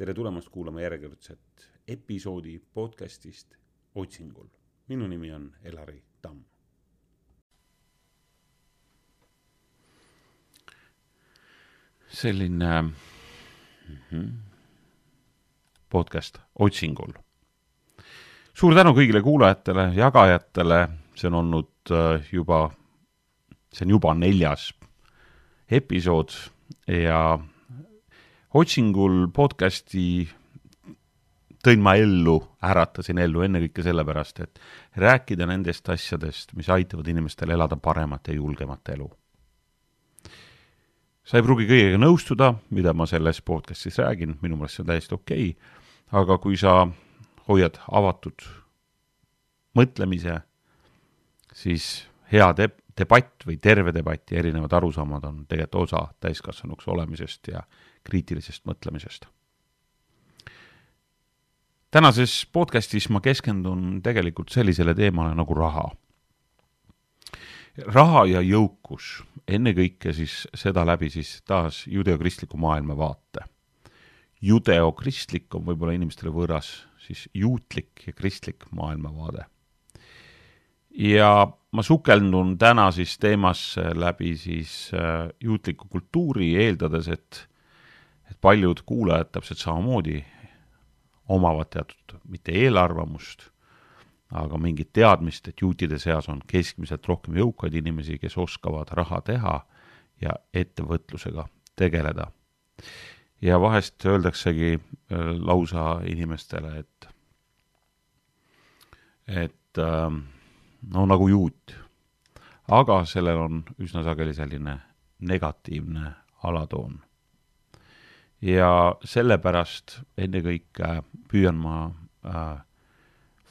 tere tulemast kuulama järjekordset episoodi podcastist Otsingul. minu nimi on Elari Tamm. selline mm -hmm, podcast Otsingul. suur tänu kõigile kuulajatele, jagajatele, see on olnud äh, juba, see on juba neljas episood ja otsingul podcasti tõin ma ellu, äratasin ellu ennekõike sellepärast, et rääkida nendest asjadest, mis aitavad inimestel elada paremat ja julgemat elu. sa ei pruugi kõigega nõustuda, mida ma selles podcastis räägin, minu meelest see on täiesti okei okay,, aga kui sa hoiad avatud mõtlemise, siis hea de-, debatt või terve debatt ja erinevad arusaamad on tegelikult osa täiskasvanuks olemisest ja kriitilisest mõtlemisest. tänases podcastis ma keskendun tegelikult sellisele teemale nagu raha. raha ja jõukus, ennekõike siis seda läbi siis taas judeokristliku maailmavaate. judeokristlik on võib-olla inimestele võõras, siis juutlik ja kristlik maailmavaade ja ma sukeldun täna siis teemasse läbi siis äh, juutliku kultuuri, eeldades, et et paljud kuulajad täpselt samamoodi omavad teatud, mitte eelarvamust, aga mingit teadmist, et juutide seas on keskmiselt rohkem jõukaid inimesi, kes oskavad raha teha ja ettevõtlusega tegeleda. ja vahest öeldaksegi äh, lausa inimestele, et, et äh, no nagu juut. aga sellel on üsna sageli selline negatiivne alatoon. ja sellepärast ennekõike püüan ma äh,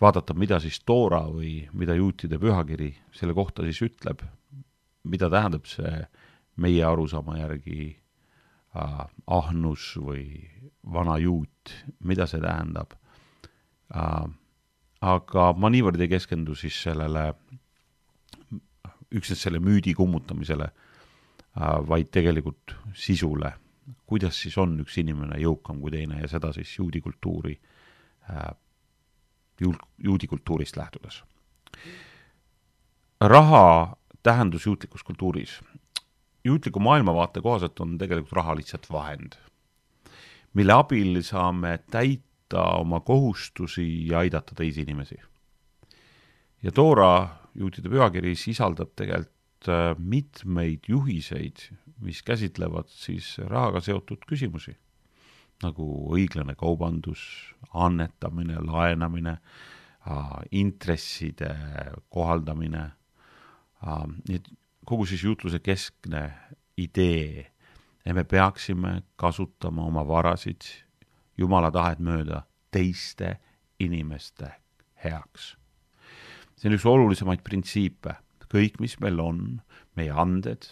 vaadata, mida siis Toora või mida juutide pühakiri selle kohta siis ütleb, mida tähendab see meie arusaama järgi äh, ahnus või vana juut, mida see tähendab äh, aga ma niivõrd ei keskendu siis sellele, üksnes selle müüdi kummutamisele, äh, vaid tegelikult sisule, kuidas siis on üks inimene jõukam kui teine ja seda siis juudi kultuuri, äh, juudi kultuurist lähtudes. raha tähendus juutlikus kultuuris. juutliku maailmavaate kohaselt on tegelikult raha lihtsalt vahend, mille abil saame täita täita oma kohustusi ja aidata teisi inimesi. ja Toora juutide pühakiri sisaldab tegelikult äh, mitmeid juhiseid, mis käsitlevad siis rahaga seotud küsimusi, nagu õiglane kaubandus, annetamine, laenamine, äh, intresside kohaldamine, äh, nii et kogu siis juutluse keskne idee, et me peaksime kasutama oma varasid Jumala tahet mööda teiste inimeste heaks. see on üks olulisemaid printsiipe, kõik, mis meil on, meie anded,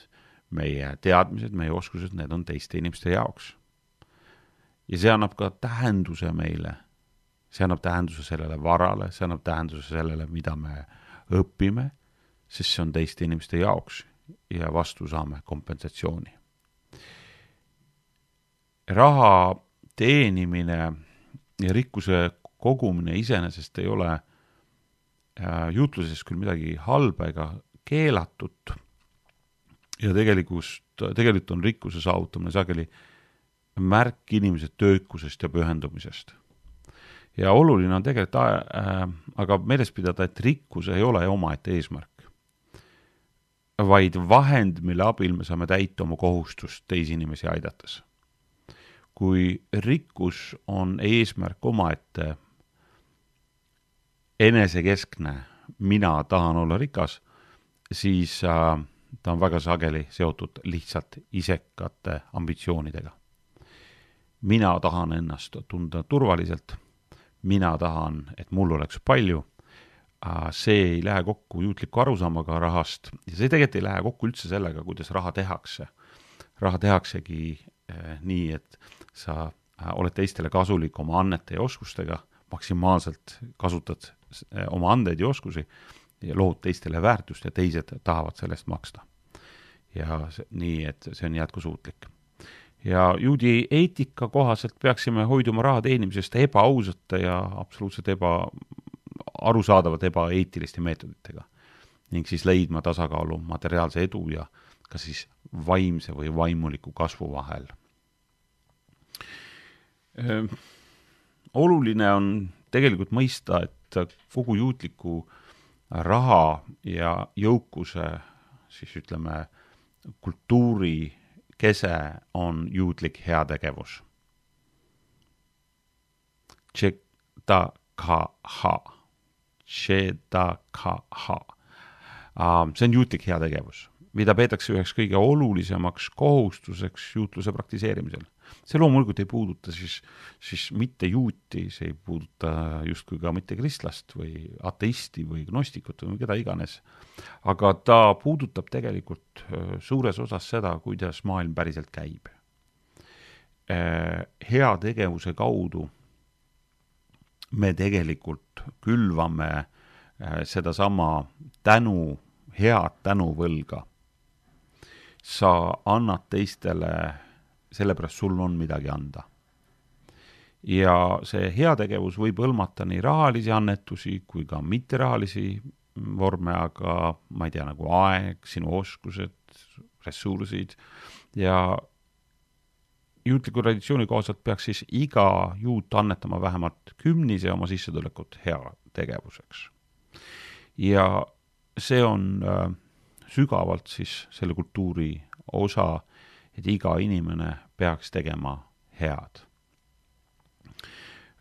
meie teadmised, meie oskused, need on teiste inimeste jaoks. ja see annab ka tähenduse meile, see annab tähenduse sellele varale, see annab tähenduse sellele, mida me õpime, sest see on teiste inimeste jaoks ja vastu saame kompensatsiooni. raha teenimine ja rikkuse kogumine iseenesest ei ole äh, juutluses küll midagi halba ega keelatut ja tegelikkust, tegelikult on rikkuse saavutamine sageli märk inimese töökusest ja pühendumisest. ja oluline on tegelikult äh, aga meeles pidada, et rikkus ei ole omaette eesmärk, vaid vahend, mille abil me saame täita oma kohustust teisi inimesi aidates kui rikkus on eesmärk omaette, enesekeskne, mina tahan olla rikas, siis äh, ta on väga sageli seotud lihtsalt isekate ambitsioonidega. mina tahan ennast tunda turvaliselt, mina tahan, et mul oleks palju äh,, see ei lähe kokku juutliku arusaamaga rahast ja see tegelikult ei lähe kokku üldse sellega, kuidas raha tehakse. raha tehaksegi nii, et sa äh, oled teistele kasulik oma annete ja oskustega, maksimaalselt kasutad äh, oma andeid ja oskusi ja lood teistele väärtust ja teised tahavad selle eest maksta. ja see, nii, et see on jätkusuutlik. ja juudi eetika kohaselt peaksime hoiduma raha teenimisest ebaausate ja absoluutselt eba, arusaadavalt ebaeetiliste meetoditega ning siis leidma tasakaalu materiaalse edu ja ka siis vaimse või vaimuliku kasvu vahel. oluline on tegelikult mõista, et kogu juutliku raha ja jõukuse siis ütleme, kultuuri kese on juutlik heategevus. See on juutlik heategevus, mida peetakse üheks kõige olulisemaks kohustuseks juutluse praktiseerimisel see loomulikult ei puuduta siis, siis mitte juuti, see ei puuduta justkui ka mitte kristlast või ateisti või gnostikut või keda iganes, aga ta puudutab tegelikult äh, suures osas seda, kuidas maailm päriselt käib. Äh, heategevuse kaudu me tegelikult külvame äh, sedasama tänu, head tänuvõlga. Sa annad teistele sellepärast sul on midagi anda. ja see heategevus võib hõlmata nii rahalisi annetusi kui ka mitterahalisi vorme, aga ma ei tea, nagu aeg, sinu oskused, ressursid ja juutliku traditsiooni kohaselt peaks siis iga juut annetama vähemalt kümnise oma sissetulekut heategevuseks. ja see on äh, sügavalt siis selle kultuuri osa et iga inimene peaks tegema head.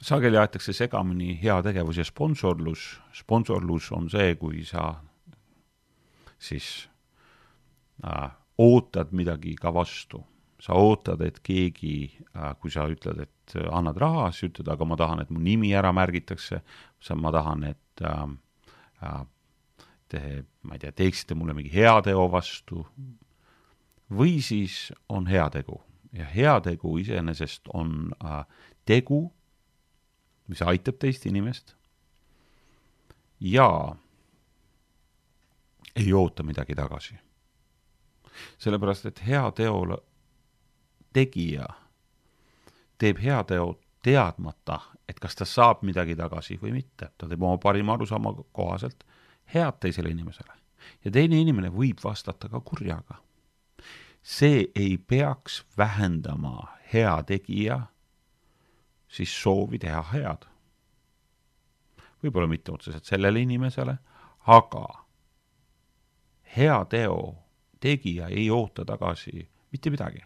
sageli aetakse segamini heategevus ja sponsorlus. sponsorlus on see, kui sa siis äh, ootad midagi ka vastu. sa ootad, et keegi äh,, kui sa ütled, et äh, annad raha, siis ütled, aga ma tahan, et mu nimi ära märgitakse, ma tahan, et äh, äh, te, ma ei tea, teeksite mulle mingi heateo vastu, või siis on heategu ja heategu iseenesest on äh, tegu, mis aitab teist inimest ja ei oota midagi tagasi. sellepärast, et heateo tegija teeb heateo teadmata, et kas ta saab midagi tagasi või mitte, ta teeb oma parima arusaama kohaselt head teisele inimesele. ja teine inimene võib vastata ka kurjaga see ei peaks vähendama heategija siis soovi teha head. võib-olla mitte otseselt sellele inimesele, aga hea teo tegija ei oota tagasi mitte midagi,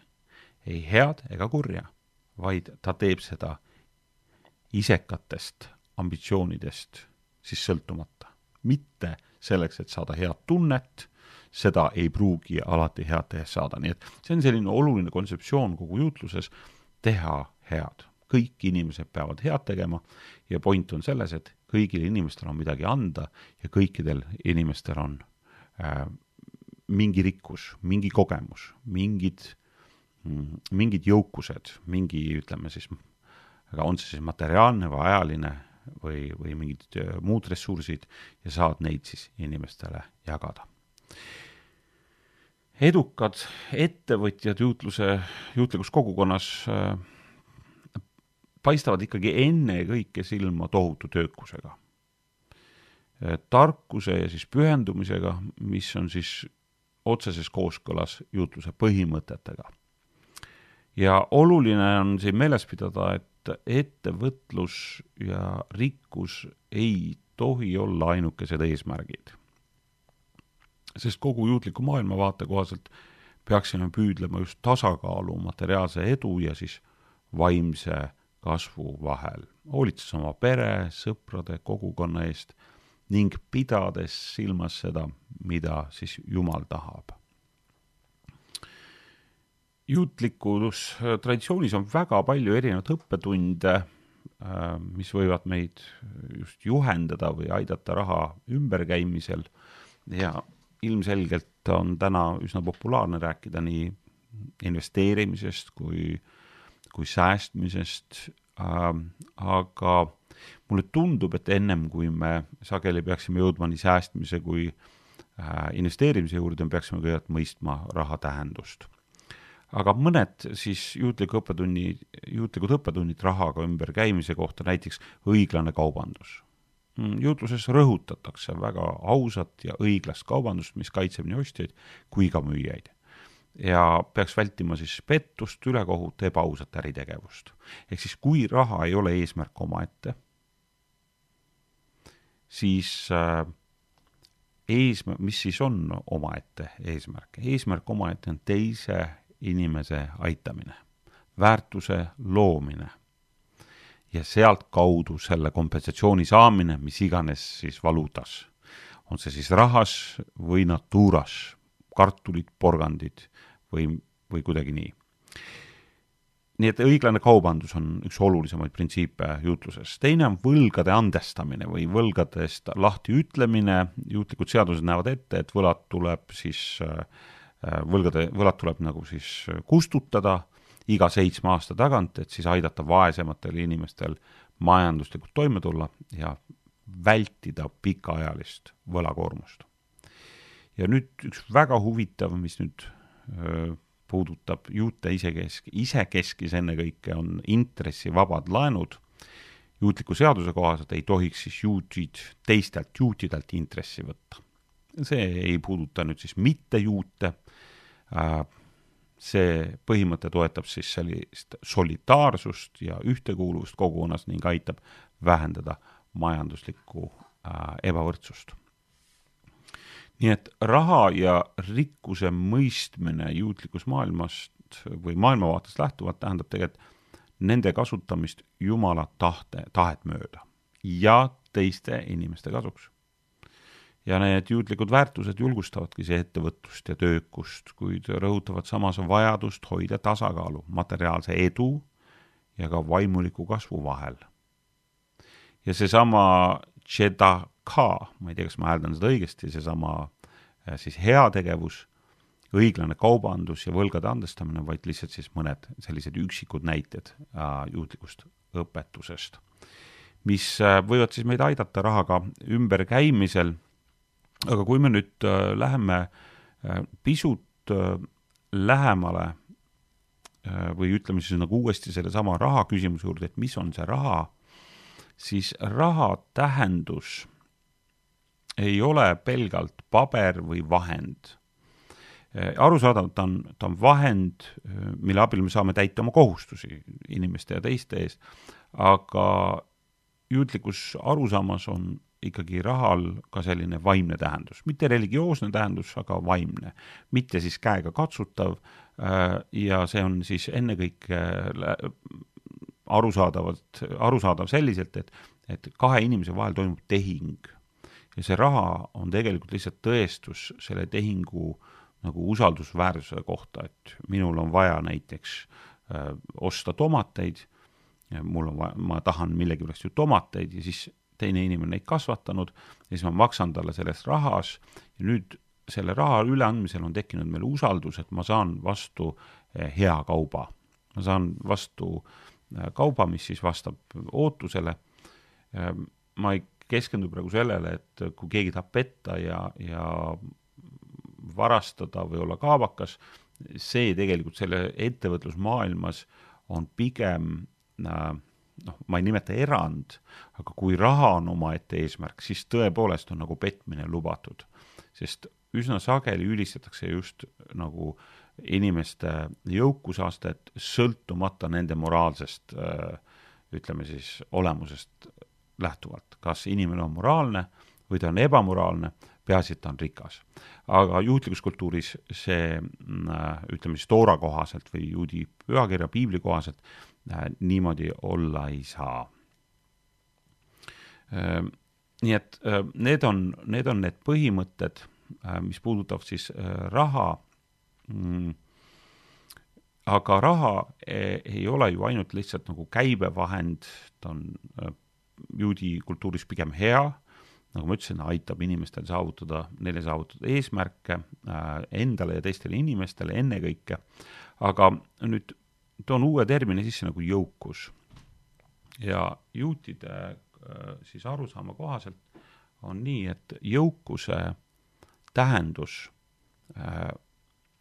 ei head ega kurja, vaid ta teeb seda isekatest ambitsioonidest siis sõltumata, mitte selleks, et saada head tunnet seda ei pruugi alati head tehes saada, nii et see on selline oluline kontseptsioon kogu juutluses, teha head. kõik inimesed peavad head tegema ja point on selles, et kõigil inimestel on midagi anda ja kõikidel inimestel on äh, mingi rikkus, mingi kogemus, mingid mm,, mingid jõukused, mingi, ütleme siis, on see siis materiaalne või ajaline või, või mingid äh, muud ressursid ja saad neid siis inimestele jagada edukad ettevõtjad juutluse, juutlikus kogukonnas äh, paistavad ikkagi ennekõike silma tohutu töökusega. Äh, tarkuse ja siis pühendumisega, mis on siis otseses kooskõlas juutluse põhimõtetega. ja oluline on siin meeles pidada, et ettevõtlus ja rikkus ei tohi olla ainukesed eesmärgid sest kogu juutliku maailmavaate kohaselt peaksime püüdlema just tasakaalu materiaalse edu ja siis vaimse kasvu vahel, hoolitses oma pere, sõprade, kogukonna eest ning pidades silmas seda, mida siis Jumal tahab. Juutlikus traditsioonis on väga palju erinevaid õppetunde, äh, mis võivad meid just juhendada või aidata raha ümberkäimisel. Ja ilmselgelt on täna üsna populaarne rääkida nii investeerimisest kui, kui säästmisest äh,, aga mulle tundub, et ennem kui me sageli peaksime jõudma nii säästmise kui äh, investeerimise juurde, me peaksime kõigepealt mõistma raha tähendust aga mõned siis juutliku õppetunni, juutlikud õppetunnid rahaga ümberkäimise kohta, näiteks õiglane kaubandus. Mm, juutluses rõhutatakse väga ausat ja õiglast kaubandust, mis kaitseb nii ostjaid kui ka müüjaid ja peaks vältima siis pettust, ülekohut, ebaausat äritegevust. ehk siis kui raha ei ole eesmärk omaette, siis äh, eesmärk, mis siis on omaette eesmärk? eesmärk omaette on teise inimese aitamine, väärtuse loomine ja sealtkaudu selle kompensatsiooni saamine, mis iganes siis valuutas. on see siis rahas või natuuras, kartulid, porgandid või, või kuidagi nii. nii et õiglane kaubandus on üks olulisemaid printsiipe juutluses. teine on võlgade andestamine või võlgadest lahti ütlemine, juutlikud seadused näevad ette, et võlad tuleb siis, äh, võlgade, võlad tuleb nagu siis kustutada iga seitsme aasta tagant, et siis aidata vaesematel inimestel majanduslikult toime tulla ja vältida pikaajalist võlakoormust. ja nüüd üks väga huvitav, mis nüüd puudutab juute isekesk-, isekeskis ennekõike, on intressivabad laenud. juutliku seaduse kohaselt ei tohiks siis juutid teistelt juutidelt intressi võtta. see ei puuduta nüüd siis mittejuute, see põhimõte toetab siis sellist solidaarsust ja ühtekuuluvust kogukonnas ning aitab vähendada majanduslikku ebavõrdsust nii et raha ja rikkuse mõistmine juutlikust maailmast või maailmavaatest lähtuvalt tähendab tegelikult nende kasutamist Jumala tahte, tahet mööda ja teiste inimeste kasuks. Ja need juutlikud väärtused julgustavadki see ettevõtlust ja töökust, kuid rõhutavad samas vajadust hoida tasakaalu materiaalse edu ja ka vaimuliku kasvu vahel. ja seesama tzedaka, ma ei tea, kas ma hääldan seda õigesti, seesama äh, siis heategevus, õiglane kaubandus ja võlgade andestamine, vaid lihtsalt siis mõned sellised üksikud näited äh, juutlikust õpetusest, mis äh, võivad siis meid aidata rahaga ümberkäimisel, aga kui me nüüd äh, läheme äh, pisut äh, lähemale äh, või ütleme siis nagu uuesti sellesama raha küsimuse juurde, et mis on see raha, siis raha tähendus ei ole pelgalt paber või vahend. arusaadavalt ta on, ta on vahend, mille abil me saame täita oma kohustusi inimeste ja teiste ees, aga juutlikus arusaamas on ikkagi rahal ka selline vaimne tähendus, mitte religioosne tähendus, aga vaimne. mitte siis käega katsutav ja see on siis ennekõike arusaadavalt, arusaadav selliselt, et, et kahe inimese vahel toimub tehing. ja see raha on tegelikult lihtsalt tõestus selle tehingu nagu usaldusväärsuse kohta, et minul on vaja näiteks öö, äh, osta tomateid, mul on vaja, ma tahan millegipärast ju tomateid ja siis teine inimene neid kasvatanud ja siis ma maksan talle selles rahas ja nüüd selle raha üleandmisel on tekkinud meil usaldus, et ma saan vastu äh, hea kauba. ma saan vastu Äh, kauba, mis siis vastab ootusele. Ähm, ma ei keskendu praegu sellele, et kui keegi tahab petta ja, ja varastada või olla kaabakas, see tegelikult selle ettevõtlusmaailmas on pigem äh, noh, ma ei nimeta erand, aga kui raha on omaette eesmärk, siis tõepoolest on nagu petmine lubatud. sest üsna sageli ülistatakse just nagu äh, inimeste jõukusastet sõltumata nende moraalsest ütleme siis olemusest lähtuvalt, kas inimene on moraalne või ta on ebamoraalne, peaasi, et ta on rikas. aga juutlikus kultuuris see ütleme siis Toora kohaselt või juudi pühakirja, piibli kohaselt niimoodi olla ei saa. nii et need on, need on need põhimõtted, mis puudutavad siis raha mm,. aga raha ei, ei ole ju ainult lihtsalt nagu käibevahend, ta on äh, juudi kultuuris pigem hea, nagu ma ütlesin, aitab inimestel saavutada, neile saavutada eesmärke äh, endale ja teistele inimestele ennekõike, aga nüüd toon uue termini sisse nagu jõukus. ja juutide äh, siis arusaama kohaselt on nii, et jõukuse tähendus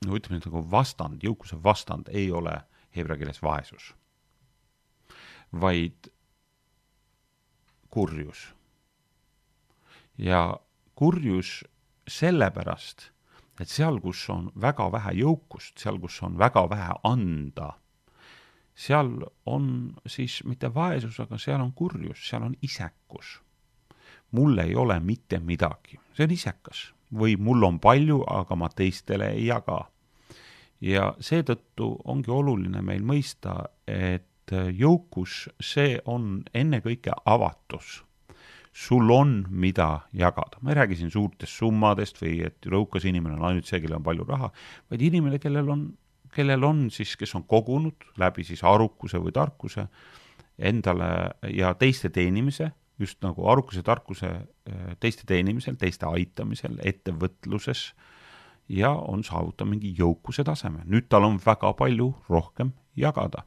no ütleme nüüd nagu vastand, jõukuse vastand ei ole heebrea keeles vaesus, vaid kurjus. Ja kurjus sellepärast, et seal, kus on väga vähe jõukust, seal, kus on väga vähe anda, seal on siis mitte vaesus, aga seal on kurjus, seal on isekus. mul ei ole mitte midagi, see on isekas või mul on palju, aga ma teistele ei jaga. ja seetõttu ongi oluline meil mõista, et jõukus, see on ennekõike avatus. Sul on, mida jagada, ma ei räägi siin suurtest summadest või et jõukas inimene on ainult see, kellel on palju raha, vaid inimene, kellel on, kellel on siis, kes on kogunud läbi siis arukuse või tarkuse endale ja teiste teenimise just nagu arukuse, tarkuse äh, teiste teenimisel, teiste aitamisel, ettevõtluses ja on saavutanud mingi jõukuse taseme. nüüd tal on väga palju rohkem jagada.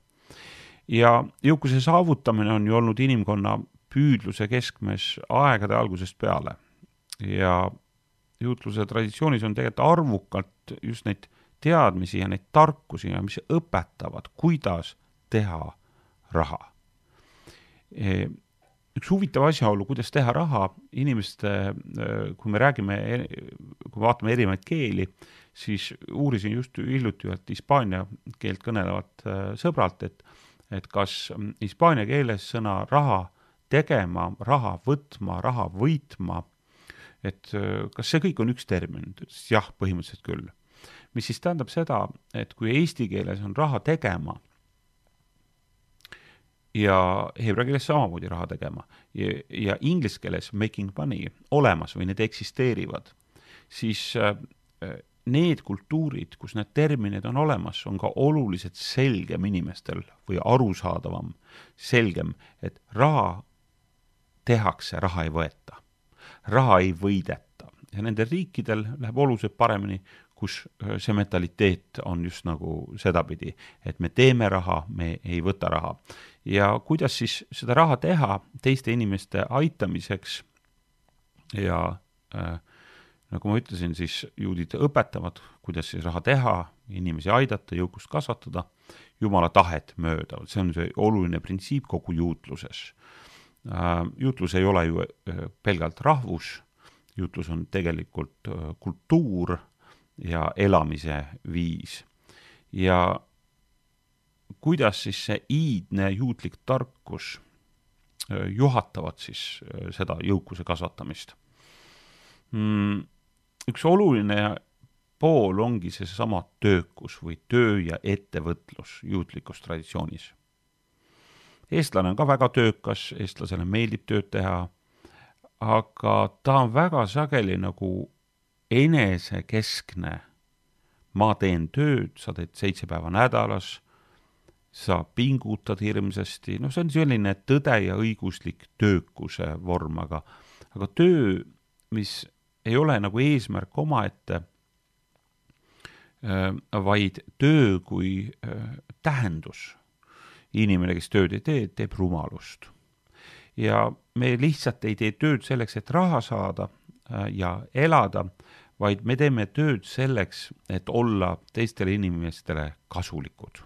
ja jõukuse saavutamine on ju olnud inimkonna püüdluse keskmes aegade algusest peale. Ja juutluse traditsioonis on tegelikult arvukalt just neid teadmisi ja neid tarkusi ja mis õpetavad, kuidas teha raha. E, üks huvitav asjaolu, kuidas teha raha inimeste, kui me räägime, kui vaatame erinevaid keeli, siis uurisin just hiljuti ühelt hispaania keelt kõnelevat äh, sõbralt, et, et kas hispaania keeles sõna raha tegema, raha võtma, raha võitma, et äh, kas see kõik on üks termin, ta ütles jah, põhimõtteliselt küll. mis siis tähendab seda, et kui eesti keeles on raha tegema ja heebrea keeles samamoodi raha tegema ja, ja inglise keeles making money olemas või need eksisteerivad, siis äh, need kultuurid, kus need terminid on olemas, on ka oluliselt selgem inimestel või arusaadavam, selgem, et raha tehakse, raha ei võeta. raha ei võideta ja nendel riikidel läheb oluliselt paremini, kus see mentaliteet on just nagu sedapidi, et me teeme raha, me ei võta raha ja kuidas siis seda raha teha teiste inimeste aitamiseks ja äh, nagu ma ütlesin, siis juudid õpetavad, kuidas siis raha teha, inimesi aidata, jõukust kasvatada, jumala tahet mööda, see on see oluline printsiip kogu juutluses äh,. Juutlus ei ole ju äh, pelgalt rahvus, juutlus on tegelikult äh, kultuur ja elamise viis. ja kuidas siis see iidne juutlik tarkus äh, juhatavad siis äh, seda jõukuse kasvatamist mm,? üks oluline pool ongi seesama töökus või töö ja ettevõtlus juutlikus traditsioonis. Eestlane on ka väga töökas, eestlasele meeldib tööd teha, aga ta on väga sageli nagu enesekeskne. ma teen tööd, sa teed seitse päeva nädalas sa pingutad hirmsasti, noh, see on selline tõde ja õiguslik töökuse vorm, aga, aga töö, mis ei ole nagu eesmärk omaette, äh, vaid töö kui äh, tähendus. Inimene, kes tööd ei tee, teeb rumalust. ja me lihtsalt ei tee tööd selleks, et raha saada äh, ja elada, vaid me teeme tööd selleks, et olla teistele inimestele kasulikud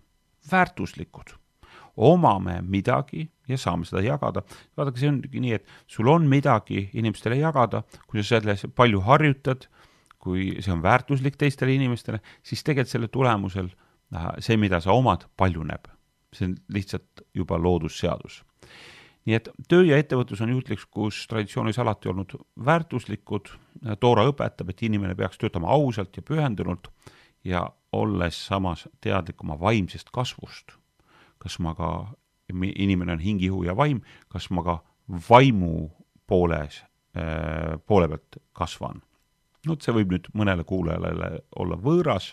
väärtuslikud. omame midagi ja saame seda jagada. vaadake, see ongi nii, et sul on midagi inimestele jagada, kui sa selles palju harjutad, kui see on väärtuslik teistele inimestele, siis tegelikult selle tulemusel äh, see, mida sa omad, paljuneb. See on lihtsalt juba loodusseadus. Nii et töö ja ettevõtlus on juutlikus traditsioonis alati olnud väärtuslikud, Toora õpetab, et inimene peaks töötama ausalt ja pühendunult ja olles samas teadlik oma vaimsest kasvust, kas ma ka, inimene on hing, ihu ja vaim, kas ma ka vaimu pooles, äh, poole pealt kasvan. no vot, see võib nüüd mõnele kuulajale olla võõras,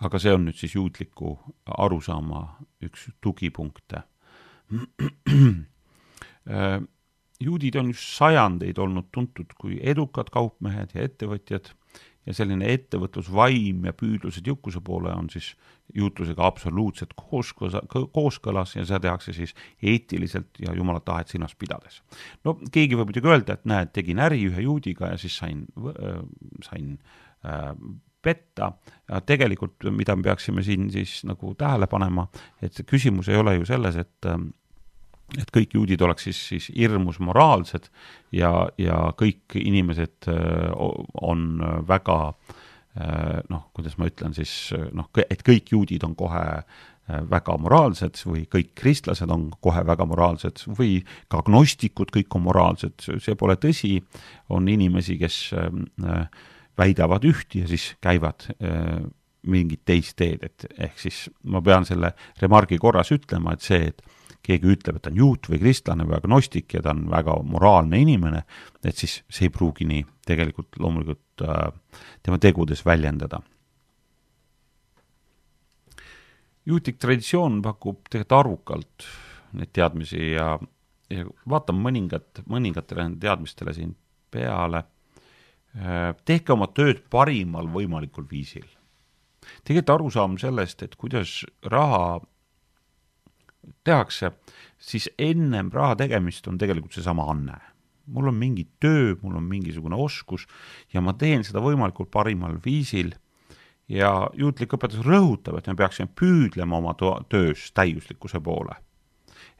aga see on nüüd siis juutliku arusaama üks tugipunkte. Äh, juudid on just sajandeid olnud tuntud kui edukad kaupmehed ja ettevõtjad ja selline ettevõtlusvaim ja püüdlused jõukuse poole on siis juutlusega absoluutselt kooskõlas, kooskõlas ja seda tehakse siis eetiliselt ja jumala tahet silmas pidades. no keegi võib muidugi öelda, et näed, tegin äri ühe juudiga ja siis sain, sain äh, petta. tegelikult, mida me peaksime siin siis nagu tähele panema, et see küsimus ei ole ju selles, et et kõik juudid oleks siis, siis hirmus moraalsed ja, ja kõik inimesed on väga noh, kuidas ma ütlen siis noh, et kõik juudid on kohe väga moraalsed või kõik kristlased on kohe väga moraalsed või ka agnostikud kõik on moraalsed, see pole tõsi, on inimesi, kes väidavad üht ja siis käivad mingit teist teed, et ehk siis ma pean selle remargi korras ütlema, et see, et keegi ütleb, et ta on juut või kristlane või agnostik ja ta on väga moraalne inimene, et siis see ei pruugi nii tegelikult loomulikult äh, tema tegudes väljendada. juutlik traditsioon pakub tegelikult arvukalt neid teadmisi ja, ja vaatame mõningat, mõningatele teadmistele siin peale. Äh, tehke oma tööd parimal võimalikul viisil. tegelikult arusaam sellest, et kuidas raha tehakse, siis ennem raha tegemist on tegelikult seesama anne. mul on mingi töö, mul on mingisugune oskus ja ma teen seda võimalikult parimal viisil ja juutlik õpetus rõhutab, et me peaksime püüdlema oma töös täiuslikkuse poole.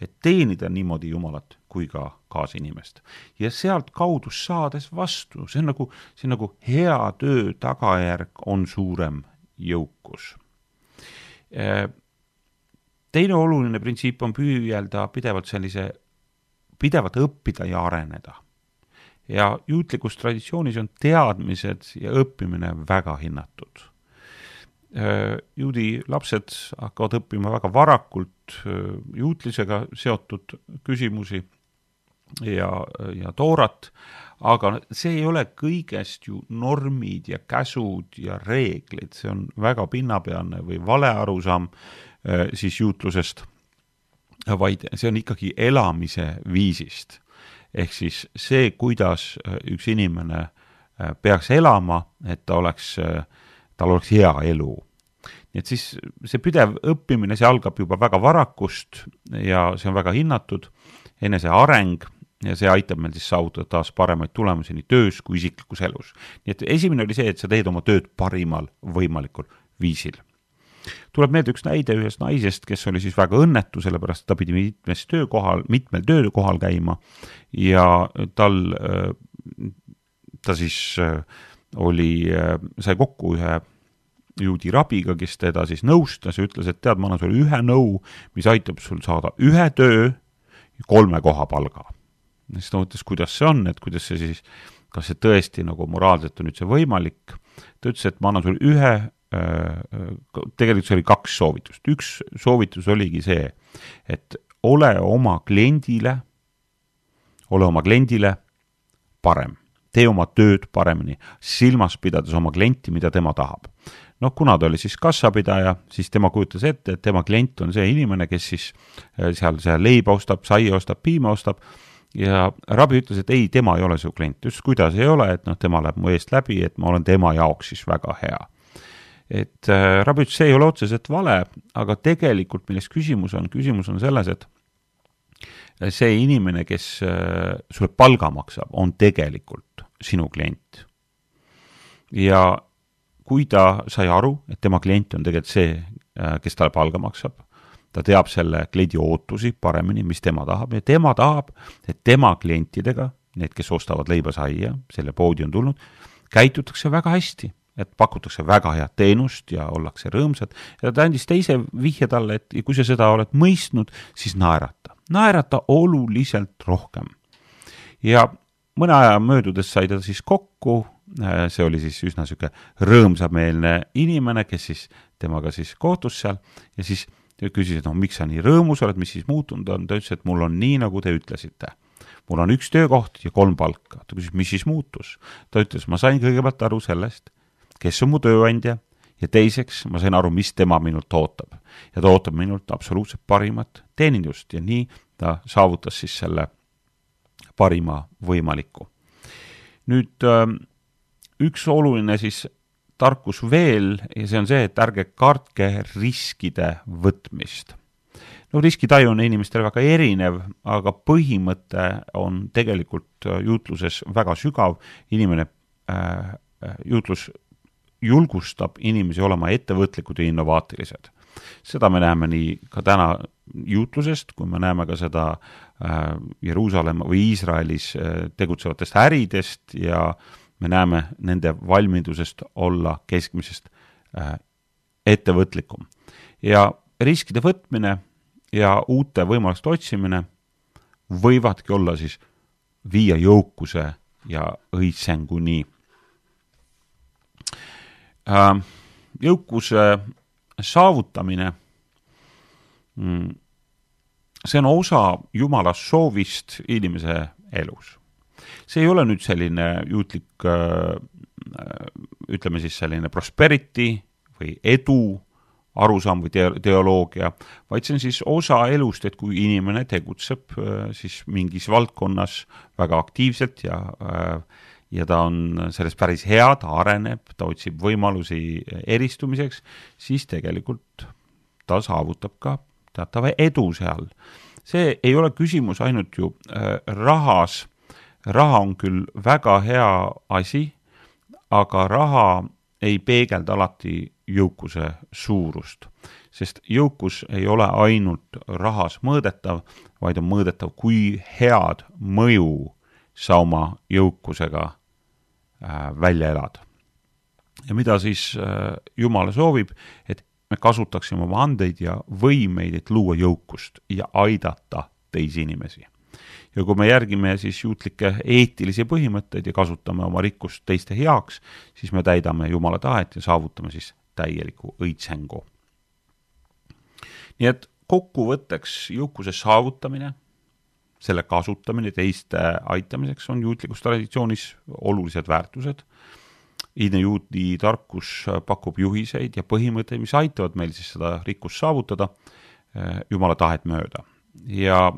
et teenida niimoodi Jumalat kui ka kaasinimest. ja sealtkaudu saades vastu, see on nagu, see on nagu hea töö tagajärg on suurem jõukus teine oluline printsiip on püüelda pidevalt sellise, pidevalt õppida ja areneda. ja juutlikus traditsioonis on teadmised ja õppimine väga hinnatud. juudi lapsed hakkavad õppima väga varakult juutlisega seotud küsimusi ja, ja toorat, aga see ei ole kõigest ju normid ja käsud ja reeglid, see on väga pinnapealne või vale arusaam Äh, siis juutlusest, vaid see on ikkagi elamise viisist. ehk siis see, kuidas äh, üks inimene äh, peaks elama, et ta oleks, tal oleks hea elu. nii et siis see pidev õppimine, see algab juba väga varakust ja see on väga hinnatud, eneseareng ja see aitab meil siis saavutada taas paremaid tulemusi nii töös kui isiklikus elus. nii et esimene oli see, et sa teed oma tööd parimal võimalikul viisil tuleb meelde üks näide ühest naisest, kes oli siis väga õnnetu, sellepärast ta pidi mitmes töökohal, mitmel töökohal käima ja tal, äh, ta siis äh, oli, äh, sai kokku ühe juudi rabiga, kes teda siis nõustas ja ütles, et tead, ma annan sulle ühe nõu, mis aitab sul saada ühe töö kolme koha palga. Siis ta mõtles, kuidas see on, et kuidas see siis, kas see tõesti nagu moraalselt on üldse võimalik, ta ütles, et ma annan sulle ühe tegelikult see oli kaks soovitust, üks soovitus oligi see, et ole oma kliendile, ole oma kliendile parem, tee oma tööd paremini, silmas pidades oma klienti, mida tema tahab. noh, kuna ta oli siis kassapidaja, siis tema kujutas ette, et tema klient on see inimene, kes siis äh, seal, seal leiba ostab, saia ostab, piima ostab ja rabi ütles, et ei, tema ei ole su klient. ütles, kuidas ei ole, et noh, tema läheb mu eest läbi, et ma olen tema jaoks siis väga hea et äh, Rabi ütles, see ei ole otseselt vale, aga tegelikult milles küsimus on, küsimus on selles, et see inimene, kes äh, sulle palga maksab, on tegelikult sinu klient. ja kui ta sai aru, et tema klient on tegelikult see, äh, kes talle palga maksab, ta teab selle kliendi ootusi paremini, mis tema tahab ja tema tahab, et tema klientidega, need, kes ostavad leiba-saia, selle poodi on tulnud, käitutakse väga hästi et pakutakse väga head teenust ja ollakse rõõmsad ja ta andis teise vihje talle, et kui sa seda oled mõistnud, siis naerata, naerata oluliselt rohkem. ja mõne aja möödudes sai ta siis kokku, äh, see oli siis üsna niisugune rõõmsameelne inimene, kes siis temaga siis kohtus seal ja siis küsis, et noh, miks sa nii rõõmus oled, mis siis muutunud on, ta ütles, et mul on nii, nagu te ütlesite mul on üks töökoht ja kolm palka. ta küsis, mis siis muutus? ta ütles, ma sain kõigepealt aru sellest, kes on mu tööandja ja teiseks ma sain aru, mis tema minult ootab. ja ta ootab minult absoluutselt parimat teenindust ja nii ta saavutas siis selle parima võimaliku. nüüd ähm, üks oluline siis tarkus veel ja see on see, et ärge kartke riskide võtmist. no riskitaju on inimestel väga erinev, aga põhimõte on tegelikult äh, juutluses väga sügav, inimene äh,, äh juutlus julgustab inimesi olema ettevõtlikud ja innovaatilised. seda me näeme nii ka täna juutlusest, kui me näeme ka seda äh, Jeruusalemma või Iisraelis äh, tegutsevatest äridest ja me näeme nende valmidusest olla keskmisest äh, ettevõtlikum. ja riskide võtmine ja uute võimaluste otsimine võivadki olla siis viia jõukuse ja õitsenguni. Äh, jõukuse saavutamine, mm, see on osa Jumala soovist inimese elus. See ei ole nüüd selline juutlik, äh, ütleme siis selline prosperity või edu arusaam või te-, teoloogia, vaid see on siis osa elust, et kui inimene tegutseb äh, siis mingis valdkonnas väga aktiivselt ja äh, ja ta on selles päris hea, ta areneb, ta otsib võimalusi eristumiseks, siis tegelikult ta saavutab ka teatava edu seal. see ei ole küsimus ainult ju äh, rahas, raha on küll väga hea asi, aga raha ei peegelda alati jõukuse suurust. sest jõukus ei ole ainult rahas mõõdetav, vaid on mõõdetav, kui head mõju sa oma jõukusega äh, välja elad. ja mida siis äh, Jumal soovib, et me kasutaksime oma andeid ja võimeid, et luua jõukust ja aidata teisi inimesi ja kui me järgime siis juutlikke eetilisi põhimõtteid ja kasutame oma rikkust teiste heaks, siis me täidame Jumala tahet ja saavutame siis täieliku õitsengu. nii et kokkuvõtteks jõukuse saavutamine, selle kasutamine teiste aitamiseks on juutlikus traditsioonis olulised väärtused. Iidne juudi tarkus pakub juhiseid ja põhimõtteid, mis aitavad meil siis seda rikkust saavutada eh, Jumala tahet mööda. ja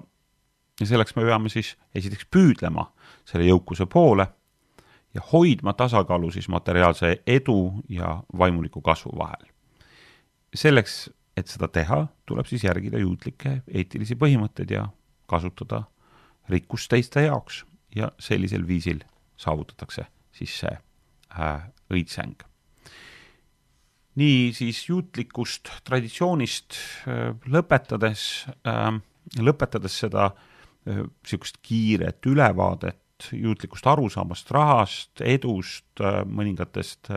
ja selleks me peame siis esiteks püüdlema selle jõukuse poole ja hoidma tasakaalu siis materiaalse edu ja vaimuliku kasvu vahel. selleks, et seda teha, tuleb siis järgida juutlikke eetilisi põhimõtteid ja kasutada rikkust teiste jaoks ja sellisel viisil saavutatakse siis see äh, õitseng. nii siis juutlikust traditsioonist äh, lõpetades äh,, lõpetades seda äh, niisugust kiiret ülevaadet juutlikust arusaamast rahast, edust, mõningatest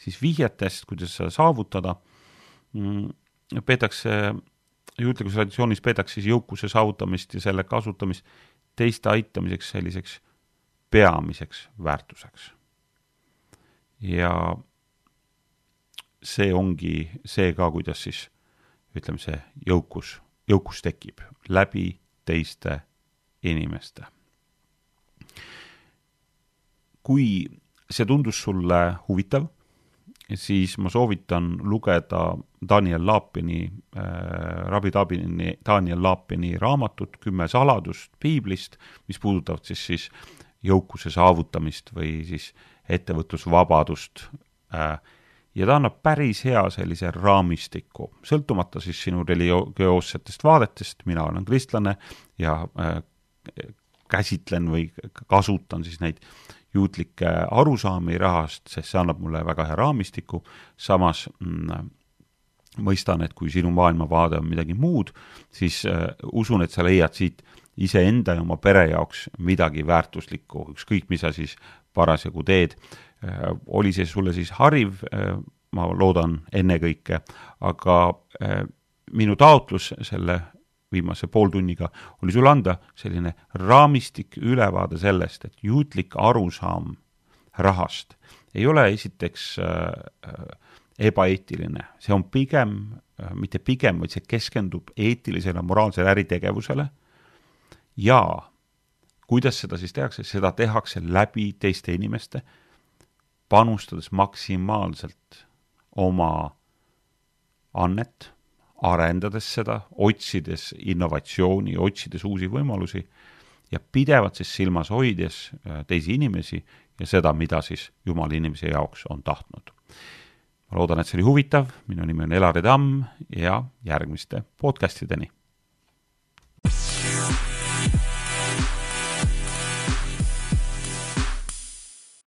siis vihjetest, kuidas seda saavutada, mm, peetakse, juutlikus traditsioonis peetakse siis jõukuse saavutamist ja selle kasutamist teiste aitamiseks selliseks peamiseks väärtuseks. ja see ongi see ka, kuidas siis ütleme, see jõukus, jõukus tekib läbi teiste inimeste. kui see tundus sulle huvitav, siis ma soovitan lugeda Daniel Laapini äh,, rabi Tabini, Daniel Laapini raamatut Kümme saladust piiblist, mis puudutavad siis, siis jõukuse saavutamist või siis ettevõtlusvabadust äh, ja ta annab päris hea sellise raamistiku, sõltumata siis sinu religioossetest vaadetest, mina olen kristlane ja äh, käsitlen või kasutan siis neid juutlikke arusaami rahast, sest see annab mulle väga hea raamistiku, samas mm, mõistan, et kui sinu maailmavaade on midagi muud, siis äh, usun, et sa leiad siit iseenda ja oma pere jaoks midagi väärtuslikku, ükskõik, mis sa siis parasjagu teed äh,. oli see sulle siis hariv äh,, ma loodan ennekõike, aga äh, minu taotlus selle viimase pooltunniga, oli sulle anda selline raamistik, ülevaade sellest, et juutlik arusaam rahast ei ole esiteks äh, ebaeetiline, see on pigem äh,, mitte pigem, vaid see keskendub eetilisele, moraalsele äritegevusele. Ja kuidas seda siis tehakse, seda tehakse läbi teiste inimeste, panustades maksimaalselt oma annet arendades seda, otsides innovatsiooni, otsides uusi võimalusi ja pidevalt siis silmas hoides äh, teisi inimesi ja seda, mida siis Jumal inimese jaoks on tahtnud. ma loodan, et see oli huvitav, minu nimi on Elari Tamm ja järgmiste podcastideni